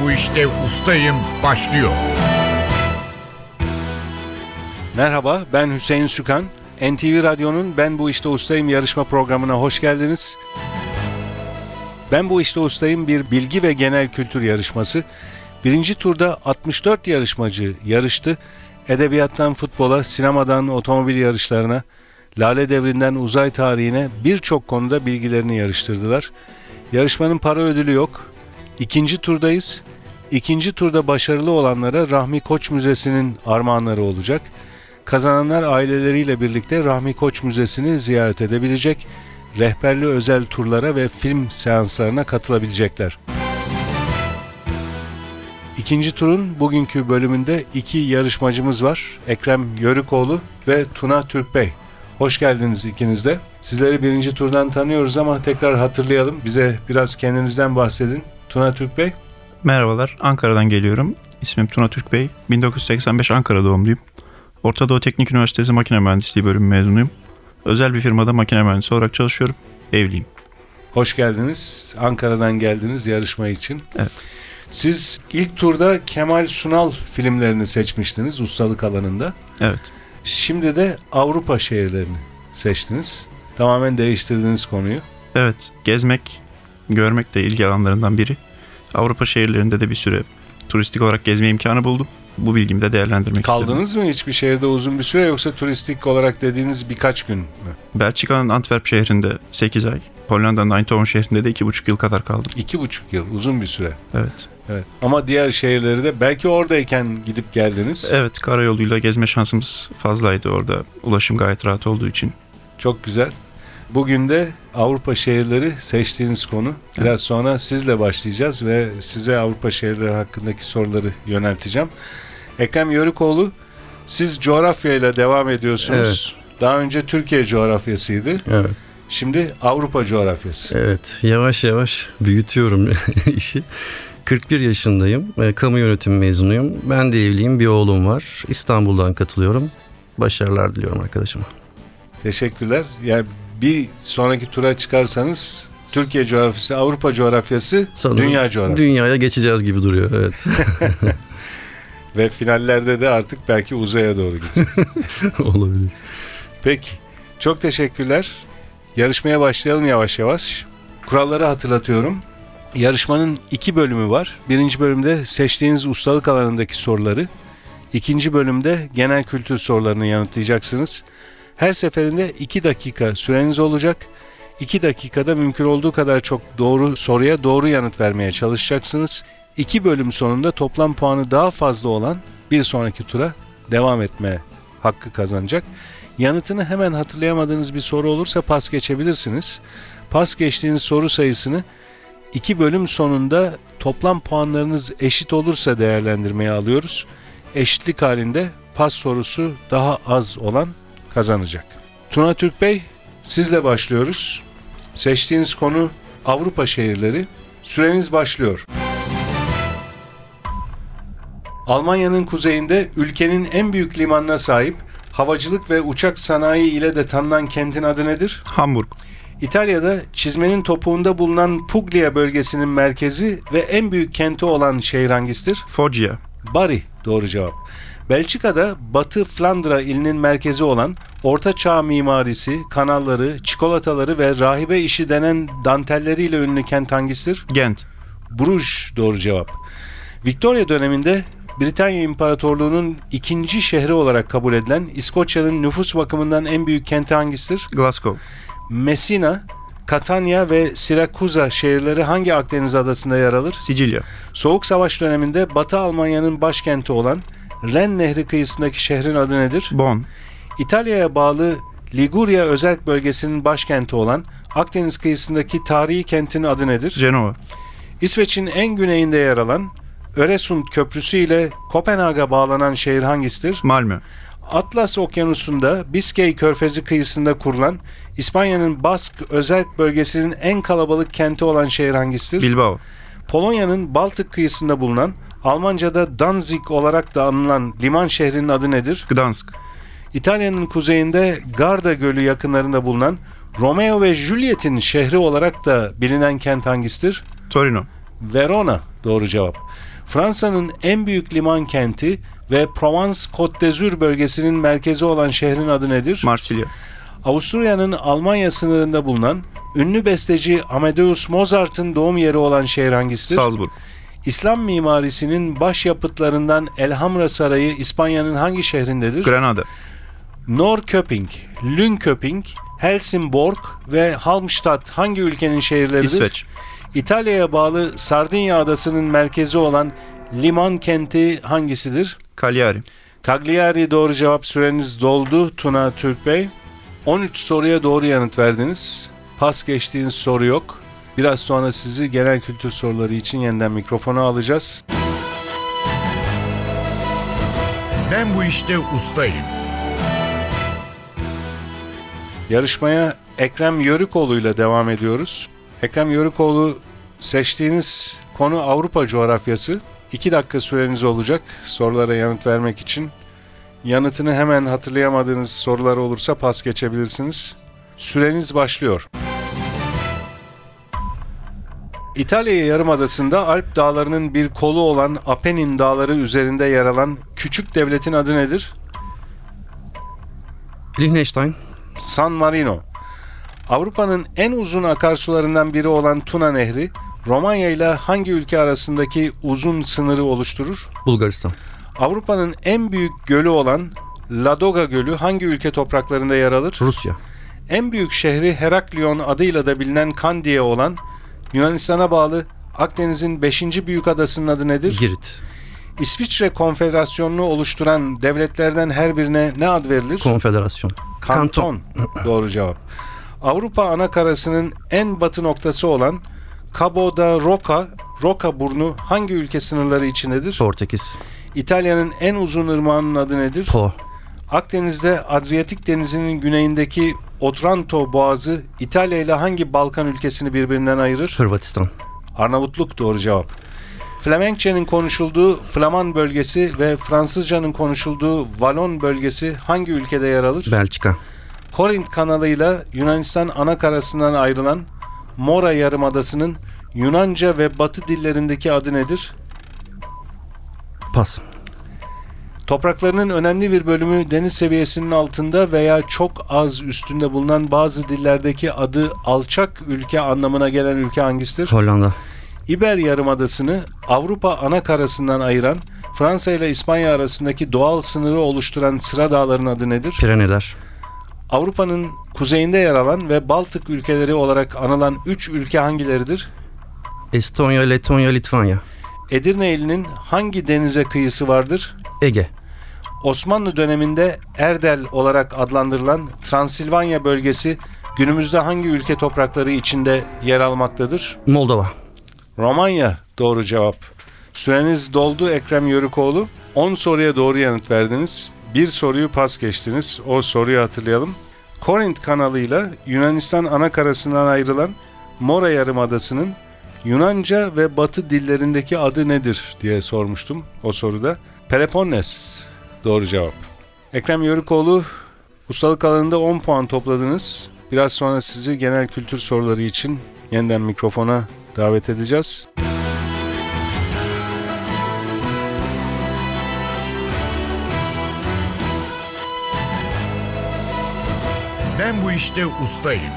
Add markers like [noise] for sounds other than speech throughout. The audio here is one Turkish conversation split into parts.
bu işte ustayım başlıyor. Merhaba, ben Hüseyin Sükan. NTV Radyo'nun Ben Bu İşte Ustayım yarışma programına hoş geldiniz. Ben Bu İşte Ustayım bir bilgi ve genel kültür yarışması. Birinci turda 64 yarışmacı yarıştı. Edebiyattan futbola, sinemadan otomobil yarışlarına, Lale Devri'nden uzay tarihine birçok konuda bilgilerini yarıştırdılar. Yarışmanın para ödülü yok. İkinci turdayız. İkinci turda başarılı olanlara Rahmi Koç Müzesi'nin armağanları olacak. Kazananlar aileleriyle birlikte Rahmi Koç Müzesi'ni ziyaret edebilecek, rehberli özel turlara ve film seanslarına katılabilecekler. İkinci turun bugünkü bölümünde iki yarışmacımız var. Ekrem Yörükoğlu ve Tuna Türkbey. Hoş geldiniz ikiniz de. Sizleri birinci turdan tanıyoruz ama tekrar hatırlayalım. Bize biraz kendinizden bahsedin. Tuna Türkbey. Merhabalar, Ankara'dan geliyorum. İsmim Tuna Türk Bey. 1985 Ankara doğumluyum. Orta Doğu Teknik Üniversitesi Makine Mühendisliği bölümü mezunuyum. Özel bir firmada makine mühendisi olarak çalışıyorum. Evliyim. Hoş geldiniz. Ankara'dan geldiniz yarışma için. Evet. Siz ilk turda Kemal Sunal filmlerini seçmiştiniz ustalık alanında. Evet. Şimdi de Avrupa şehirlerini seçtiniz. Tamamen değiştirdiniz konuyu. Evet, gezmek, görmek de ilgi alanlarından biri. Avrupa şehirlerinde de bir süre turistik olarak gezme imkanı buldum. Bu bilgimi de değerlendirmek istedim. Kaldınız mı hiçbir şehirde uzun bir süre yoksa turistik olarak dediğiniz birkaç gün mü? Belçika'nın Antwerp şehrinde 8 ay, Hollanda'nın Eindhoven şehrinde de 2,5 yıl kadar kaldım. İki buçuk yıl uzun bir süre. Evet. Evet. Ama diğer şehirleri de belki oradayken gidip geldiniz. Evet, karayoluyla gezme şansımız fazlaydı orada. Ulaşım gayet rahat olduğu için. Çok güzel. Bugün de Avrupa şehirleri seçtiğiniz konu. Biraz sonra sizle başlayacağız ve size Avrupa şehirleri hakkındaki soruları yönelteceğim. Ekrem Yörükoğlu, siz coğrafyayla devam ediyorsunuz. Daha önce Türkiye coğrafyasıydı. Evet, Şimdi Avrupa coğrafyası. evet. Yavaş yavaş büyütüyorum [laughs] işi. 41 yaşındayım. E, Kamu yönetimi mezunuyum. Ben de evliyim. Bir oğlum var. İstanbul'dan katılıyorum. Başarılar diliyorum arkadaşıma. Teşekkürler. Yani bir sonraki tura çıkarsanız Türkiye coğrafyası, Avrupa coğrafyası, Sanırım dünya coğrafyası. Dünyaya geçeceğiz gibi duruyor. Evet. [laughs] Ve finallerde de artık belki uzaya doğru gideceğiz. [laughs] Olabilir. Peki. Çok teşekkürler. Yarışmaya başlayalım yavaş yavaş. Kuralları hatırlatıyorum. Yarışmanın iki bölümü var. Birinci bölümde seçtiğiniz ustalık alanındaki soruları, ikinci bölümde genel kültür sorularını yanıtlayacaksınız. Her seferinde iki dakika süreniz olacak. İki dakikada mümkün olduğu kadar çok doğru soruya doğru yanıt vermeye çalışacaksınız. İki bölüm sonunda toplam puanı daha fazla olan bir sonraki tura devam etme hakkı kazanacak. Yanıtını hemen hatırlayamadığınız bir soru olursa pas geçebilirsiniz. Pas geçtiğiniz soru sayısını iki bölüm sonunda toplam puanlarınız eşit olursa değerlendirmeye alıyoruz. Eşitlik halinde pas sorusu daha az olan kazanacak. Tuna Türk Bey sizle başlıyoruz. Seçtiğiniz konu Avrupa şehirleri. Süreniz başlıyor. Almanya'nın kuzeyinde ülkenin en büyük limanına sahip havacılık ve uçak sanayi ile de tanınan kentin adı nedir? Hamburg, İtalya'da çizmenin topuğunda bulunan Puglia bölgesinin merkezi ve en büyük kenti olan şehir hangisidir? Foggia, Bari doğru cevap. Belçika'da Batı Flandra ilinin merkezi olan Orta Çağ mimarisi, kanalları, çikolataları ve rahibe işi denen dantelleriyle ünlü kent hangisidir? Gent, Bruges doğru cevap. Victoria döneminde Britanya İmparatorluğu'nun ikinci şehri olarak kabul edilen İskoçya'nın nüfus bakımından en büyük kenti hangisidir? Glasgow, Messina, Catania ve Sirakuza şehirleri hangi Akdeniz adasında yer alır? Sicilya, Soğuk Savaş döneminde Batı Almanya'nın başkenti olan Ren Nehri kıyısındaki şehrin adı nedir? Bonn, İtalya'ya bağlı Liguria özerk bölgesinin başkenti olan Akdeniz kıyısındaki tarihi kentin adı nedir? Cenova, İsveç'in en güneyinde yer alan Öresund Köprüsü ile Kopenhag'a bağlanan şehir hangisidir? Malmö, Atlas Okyanusu'nda Biskey Körfezi kıyısında kurulan İspanya'nın Bask özerk bölgesinin en kalabalık kenti olan şehir hangisidir? Bilbao, Polonya'nın Baltık kıyısında bulunan Almanca'da Danzig olarak da anılan liman şehrinin adı nedir? Gdansk, İtalya'nın kuzeyinde Garda Gölü yakınlarında bulunan Romeo ve Juliet'in şehri olarak da bilinen kent hangisidir? Torino, Verona doğru cevap. Fransa'nın en büyük liman kenti ve Provence-Côte d'Azur bölgesinin merkezi olan şehrin adı nedir? Marsilya. Avusturya'nın Almanya sınırında bulunan ünlü besteci Amadeus Mozart'ın doğum yeri olan şehir hangisidir? Salzburg. İslam mimarisinin başyapıtlarından Elhamra Sarayı İspanya'nın hangi şehrindedir? Granada. Norrköping, Lünköping, Helsingborg ve Halmstad hangi ülkenin şehirleridir? İsveç. İtalya'ya bağlı Sardinya adasının merkezi olan liman kenti hangisidir? Cagliari. Cagliari doğru cevap süreniz doldu Tuna Türk Bey. 13 soruya doğru yanıt verdiniz. Pas geçtiğiniz soru yok. Biraz sonra sizi genel kültür soruları için yeniden mikrofona alacağız. Ben bu işte ustayım. Yarışmaya Ekrem Yörükoğlu ile devam ediyoruz. Ekrem Yörükoğlu seçtiğiniz konu Avrupa coğrafyası. 2 dakika süreniz olacak sorulara yanıt vermek için. Yanıtını hemen hatırlayamadığınız sorular olursa pas geçebilirsiniz. Süreniz başlıyor. İtalya Yarımadası'nda Alp dağlarının bir kolu olan Apennin dağları üzerinde yer alan küçük devletin adı nedir? Liechtenstein, San Marino. Avrupa'nın en uzun akarsularından biri olan Tuna Nehri, Romanya ile hangi ülke arasındaki uzun sınırı oluşturur? Bulgaristan, Avrupa'nın en büyük gölü olan Ladoga Gölü hangi ülke topraklarında yer alır? Rusya, En büyük şehri Heraklion adıyla da bilinen Kandiye olan Yunanistan'a bağlı Akdeniz'in 5. büyük adasının adı nedir? Girit, İsviçre Konfederasyonu'nu oluşturan devletlerden her birine ne ad verilir? Konfederasyon, Kanton. Doğru cevap. Avrupa ana karasının en batı noktası olan Cabo da Roca, Roca burnu hangi ülke sınırları içindedir? Portekiz, İtalya'nın en uzun ırmağının adı nedir? Po, Akdeniz'de Adriyatik Denizi'nin güneyindeki Otranto Boğazı İtalya ile hangi Balkan ülkesini birbirinden ayırır? Hırvatistan, Arnavutluk doğru cevap. Flemenkçenin konuşulduğu Flaman bölgesi ve Fransızcanın konuşulduğu Valon bölgesi hangi ülkede yer alır? Belçika, Korint kanalıyla Yunanistan ana karasından ayrılan Mora Yarımadası'nın Yunanca ve Batı dillerindeki adı nedir? Pas, Topraklarının önemli bir bölümü deniz seviyesinin altında veya çok az üstünde bulunan bazı dillerdeki adı alçak ülke anlamına gelen ülke hangisidir? Hollanda, İber Yarımadası'nı Avrupa ana karasından ayıran Fransa ile İspanya arasındaki doğal sınırı oluşturan sıra dağların adı nedir? Pireneler, Avrupa'nın kuzeyinde yer alan ve Baltık ülkeleri olarak anılan 3 ülke hangileridir? Estonya, Letonya, Litvanya, Edirne ilinin hangi denize kıyısı vardır? Ege, Osmanlı döneminde Erdel olarak adlandırılan Transilvanya bölgesi günümüzde hangi ülke toprakları içinde yer almaktadır? Moldova, Romanya doğru cevap. Süreniz doldu Ekrem Yörükoğlu. 10 soruya doğru yanıt verdiniz. Bir soruyu pas geçtiniz. O soruyu hatırlayalım. Korint kanalıyla Yunanistan ana karasından ayrılan Mora Yarımadası'nın Yunanca ve Batı dillerindeki adı nedir diye sormuştum o soruda. Peloponnes doğru cevap. Ekrem Yörükoğlu ustalık alanında 10 puan topladınız. Biraz sonra sizi genel kültür soruları için yeniden mikrofona davet edeceğiz. Ben bu işte ustayım.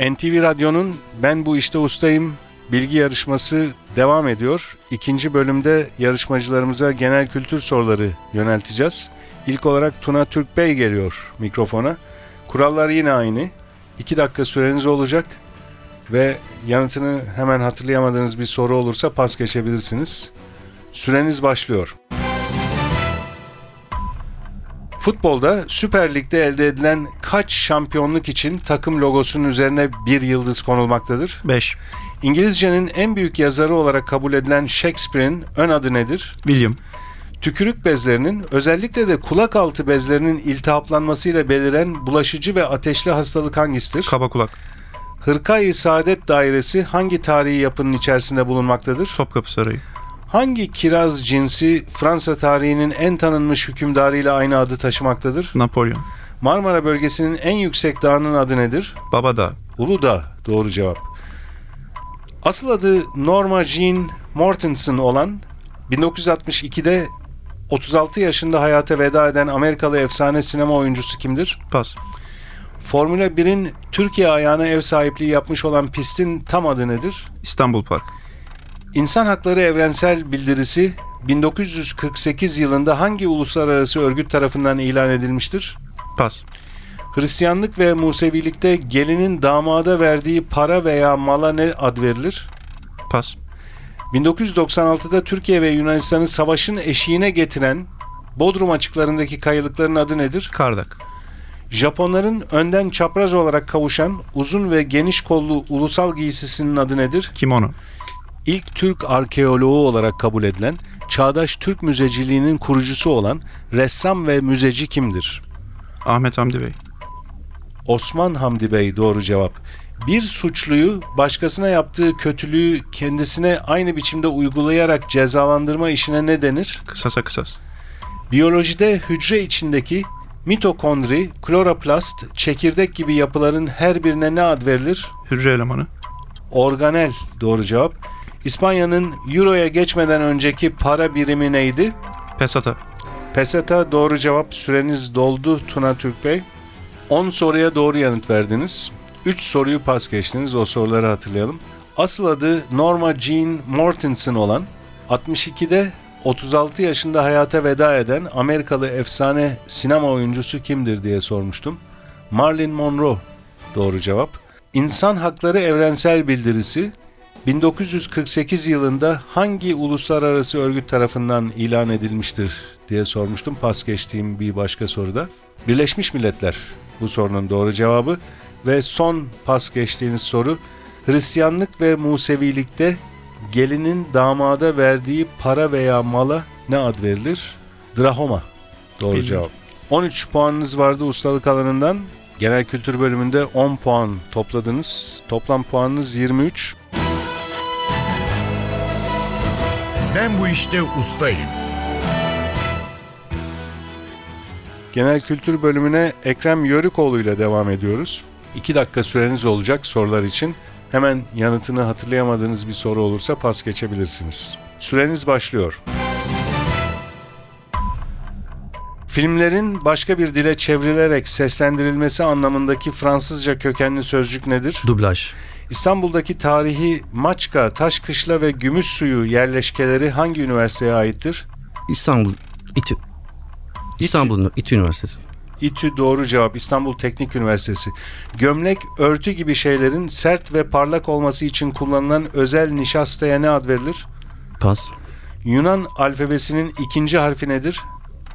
NTV Radyo'nun Ben Bu İşte Ustayım bilgi yarışması devam ediyor. İkinci bölümde yarışmacılarımıza genel kültür soruları yönelteceğiz. İlk olarak Tuna Türk Bey geliyor mikrofona. Kurallar yine aynı. 2 dakika süreniz olacak ve yanıtını hemen hatırlayamadığınız bir soru olursa pas geçebilirsiniz. Süreniz başlıyor. Futbolda Süper Lig'de elde edilen kaç şampiyonluk için takım logosunun üzerine bir yıldız konulmaktadır? 5. İngilizcenin en büyük yazarı olarak kabul edilen Shakespeare'in ön adı nedir? William. Tükürük bezlerinin özellikle de kulak altı bezlerinin iltihaplanmasıyla beliren bulaşıcı ve ateşli hastalık hangisidir? Kaba kulak. Hırkayı Saadet Dairesi hangi tarihi yapının içerisinde bulunmaktadır? Topkapı Sarayı. Hangi kiraz cinsi Fransa tarihinin en tanınmış hükümdarıyla aynı adı taşımaktadır? Napolyon. Marmara bölgesinin en yüksek dağının adı nedir? Baba Dağı. Uludağ doğru cevap. Asıl adı Norma Jean Mortensen olan 1962'de 36 yaşında hayata veda eden Amerikalı efsane sinema oyuncusu kimdir? Pas. Formula 1'in Türkiye ayağına ev sahipliği yapmış olan pistin tam adı nedir? İstanbul Park. İnsan Hakları Evrensel Bildirisi 1948 yılında hangi uluslararası örgüt tarafından ilan edilmiştir? Pas. Hristiyanlık ve Musevilikte gelinin damada verdiği para veya mala ne ad verilir? Pas. 1996'da Türkiye ve Yunanistan'ı savaşın eşiğine getiren Bodrum açıklarındaki kayalıkların adı nedir? Kardak. Japonların önden çapraz olarak kavuşan uzun ve geniş kollu ulusal giysisinin adı nedir? Kimono. İlk Türk arkeoloğu olarak kabul edilen, çağdaş Türk müzeciliğinin kurucusu olan ressam ve müzeci kimdir? Ahmet Hamdi Bey. Osman Hamdi Bey doğru cevap. Bir suçluyu başkasına yaptığı kötülüğü kendisine aynı biçimde uygulayarak cezalandırma işine ne denir? Kısasa kısas. Biyolojide hücre içindeki mitokondri, kloroplast, çekirdek gibi yapıların her birine ne ad verilir? Hücre elemanı. Organel doğru cevap. İspanya'nın Euro'ya geçmeden önceki para birimi neydi? Pesata. Peseta doğru cevap. Süreniz doldu Tuna Türk Bey. 10 soruya doğru yanıt verdiniz. 3 soruyu pas geçtiniz. O soruları hatırlayalım. Asıl adı Norma Jean Mortensen olan 62'de 36 yaşında hayata veda eden Amerikalı efsane sinema oyuncusu kimdir diye sormuştum. Marilyn Monroe doğru cevap. İnsan Hakları Evrensel Bildirisi 1948 yılında hangi uluslararası örgüt tarafından ilan edilmiştir diye sormuştum pas geçtiğim bir başka soruda. Birleşmiş Milletler bu sorunun doğru cevabı ve son pas geçtiğiniz soru Hristiyanlık ve Musevilikte gelinin damada verdiği para veya mala ne ad verilir? Drahoma. Doğru Bilmiyorum. cevap. 13 puanınız vardı ustalık alanından. Genel kültür bölümünde 10 puan topladınız. Toplam puanınız 23. Ben bu işte ustayım. Genel kültür bölümüne Ekrem Yörükoğlu ile devam ediyoruz. 2 dakika süreniz olacak sorular için. Hemen yanıtını hatırlayamadığınız bir soru olursa pas geçebilirsiniz. Süreniz başlıyor. Filmlerin başka bir dile çevrilerek seslendirilmesi anlamındaki Fransızca kökenli sözcük nedir? Dublaj. İstanbul'daki tarihi Maçka, Taşkışla ve Gümüşsuyu yerleşkeleri hangi üniversiteye aittir? İstanbul İTÜ. İstanbul İTÜ Üniversitesi. İTÜ doğru cevap İstanbul Teknik Üniversitesi. Gömlek, örtü gibi şeylerin sert ve parlak olması için kullanılan özel nişastaya ne ad verilir? Pas. Yunan alfabesinin ikinci harfi nedir?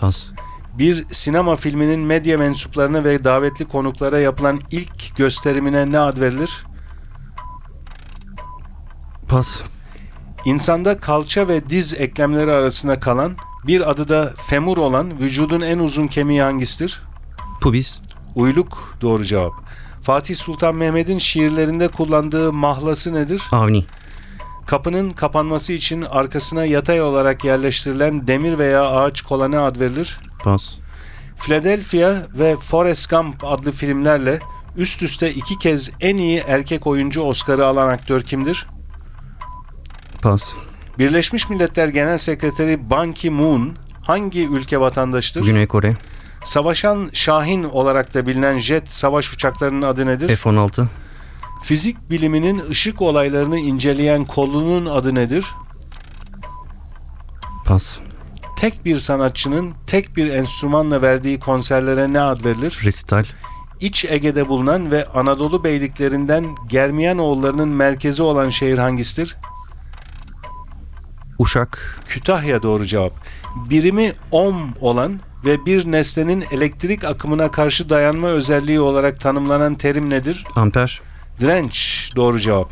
Pas. Bir sinema filminin medya mensuplarına ve davetli konuklara yapılan ilk gösterimine ne ad verilir? Pas. İnsanda kalça ve diz eklemleri arasında kalan, bir adı da femur olan vücudun en uzun kemiği hangisidir? Pubis. Uyluk doğru cevap. Fatih Sultan Mehmet'in şiirlerinde kullandığı mahlası nedir? Avni. Kapının kapanması için arkasına yatay olarak yerleştirilen demir veya ağaç kola ne ad verilir? Pas. Philadelphia ve Forrest Gump adlı filmlerle üst üste iki kez en iyi erkek oyuncu Oscar'ı alan aktör kimdir? Pas. Birleşmiş Milletler Genel Sekreteri Ban Ki-moon hangi ülke vatandaşıdır? Güney Kore. Savaşan Şahin olarak da bilinen jet savaş uçaklarının adı nedir? F-16. Fizik biliminin ışık olaylarını inceleyen kolunun adı nedir? Pas. Tek bir sanatçının tek bir enstrümanla verdiği konserlere ne ad verilir? Resital. İç Ege'de bulunan ve Anadolu beyliklerinden Germiyanoğullarının merkezi olan şehir hangisidir? Uşak. Kütahya doğru cevap. Birimi ohm olan ve bir nesnenin elektrik akımına karşı dayanma özelliği olarak tanımlanan terim nedir? Amper. Direnç doğru cevap.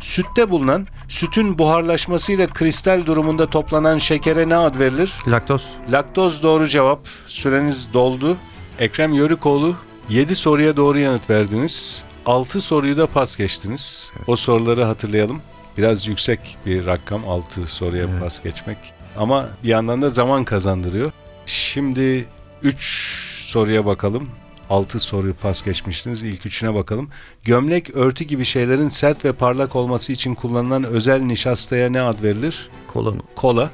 Sütte bulunan sütün buharlaşmasıyla kristal durumunda toplanan şekere ne ad verilir? Laktoz. Laktoz doğru cevap. Süreniz doldu. Ekrem Yörükoğlu 7 soruya doğru yanıt verdiniz. 6 soruyu da pas geçtiniz. O soruları hatırlayalım. Biraz yüksek bir rakam 6 soruya Evet. pas geçmek. Ama bir yandan da zaman kazandırıyor. Şimdi 3 soruya bakalım. 6 soruyu pas geçmiştiniz. İlk üçüne bakalım. Gömlek, örtü gibi şeylerin sert ve parlak olması için kullanılan özel nişastaya ne ad verilir? Kola mı? Kola.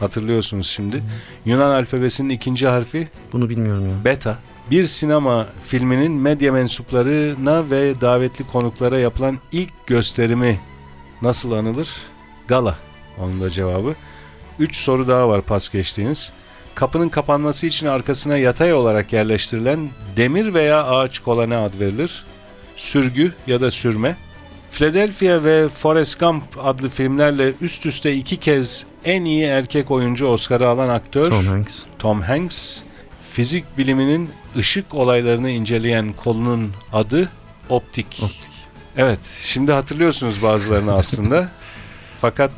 Hatırlıyorsunuz şimdi. Yunan alfabesinin ikinci harfi Bunu bilmiyorum ya. beta. Bir sinema filminin medya mensuplarına ve davetli konuklara yapılan ilk gösterimi nasıl anılır? Gala. Onun da cevabı. Üç soru daha var pas geçtiğiniz. Kapının kapanması için arkasına yatay olarak yerleştirilen demir veya ağaç kola ne ad verilir? Sürgü ya da sürme. Philadelphia ve Forrest Gump adlı filmlerle üst üste iki kez en iyi erkek oyuncu Oscar'ı alan aktör Tom Hanks. Tom Hanks. Fizik biliminin ışık olaylarını inceleyen kolunun adı optik. Optik. Evet, şimdi hatırlıyorsunuz bazılarını aslında. [laughs] Fakat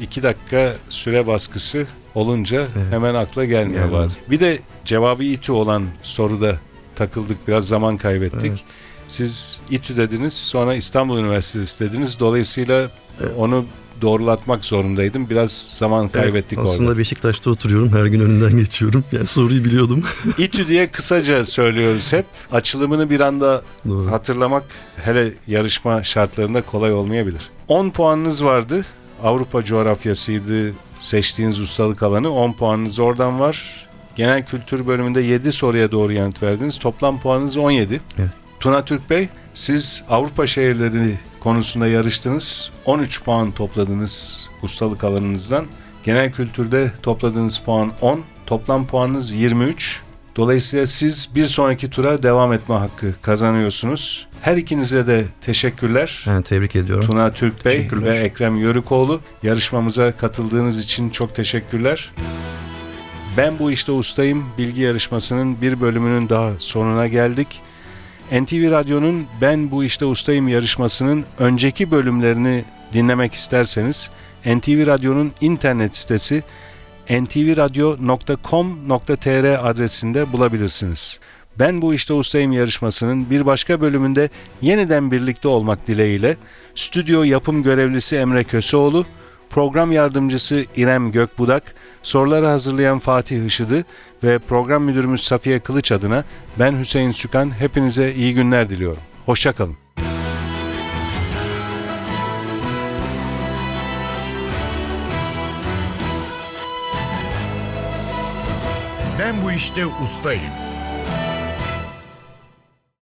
iki dakika süre baskısı olunca Evet. hemen akla gelmiyor Gelmedi. bazı. Bir de cevabı İTÜ olan soruda takıldık, biraz zaman kaybettik. Evet. Siz İTÜ dediniz, sonra İstanbul Üniversitesi dediniz. Dolayısıyla onu doğrulatmak zorundaydım. Biraz zaman kaybettik Evet, orada. aslında Beşiktaş'ta oturuyorum. Her gün önünden geçiyorum. [laughs] Yani soruyu biliyordum. [laughs] İTÜ diye kısaca söylüyoruz hep. Açılımını bir anda Doğru. hatırlamak hele yarışma şartlarında kolay olmayabilir. 10 puanınız vardı. Avrupa coğrafyasıydı seçtiğiniz ustalık alanı. 10 puanınız oradan var. Genel kültür bölümünde 7 soruya doğru yanıt verdiniz. Toplam puanınız 17. Evet. Tuna Türk Bey, siz Avrupa şehirleri konusunda yarıştınız. 13 puan topladınız ustalık alanınızdan. Genel kültürde topladığınız puan 10. Toplam puanınız 23. Dolayısıyla siz bir sonraki tura devam etme hakkı kazanıyorsunuz. Her ikinize de teşekkürler. Ben tebrik ediyorum. Tuna Türk Bey ve Ekrem Yörükoğlu yarışmamıza katıldığınız için çok teşekkürler. Ben bu işte ustayım bilgi yarışmasının bir bölümünün daha sonuna geldik. NTV Radyo'nun Ben bu işte ustayım yarışmasının önceki bölümlerini dinlemek isterseniz NTV Radyo'nun internet sitesi ntvradio.com.tr adresinde bulabilirsiniz. Ben bu işte ustayım yarışmasının bir başka bölümünde yeniden birlikte olmak dileğiyle stüdyo yapım görevlisi Emre Köseoğlu, program yardımcısı İrem Gökbudak, soruları hazırlayan Fatih Işıdı ve program müdürümüz Safiye Kılıç adına ben Hüseyin Sükan hepinize iyi günler diliyorum. Hoşçakalın. Ben bu işte ustayım.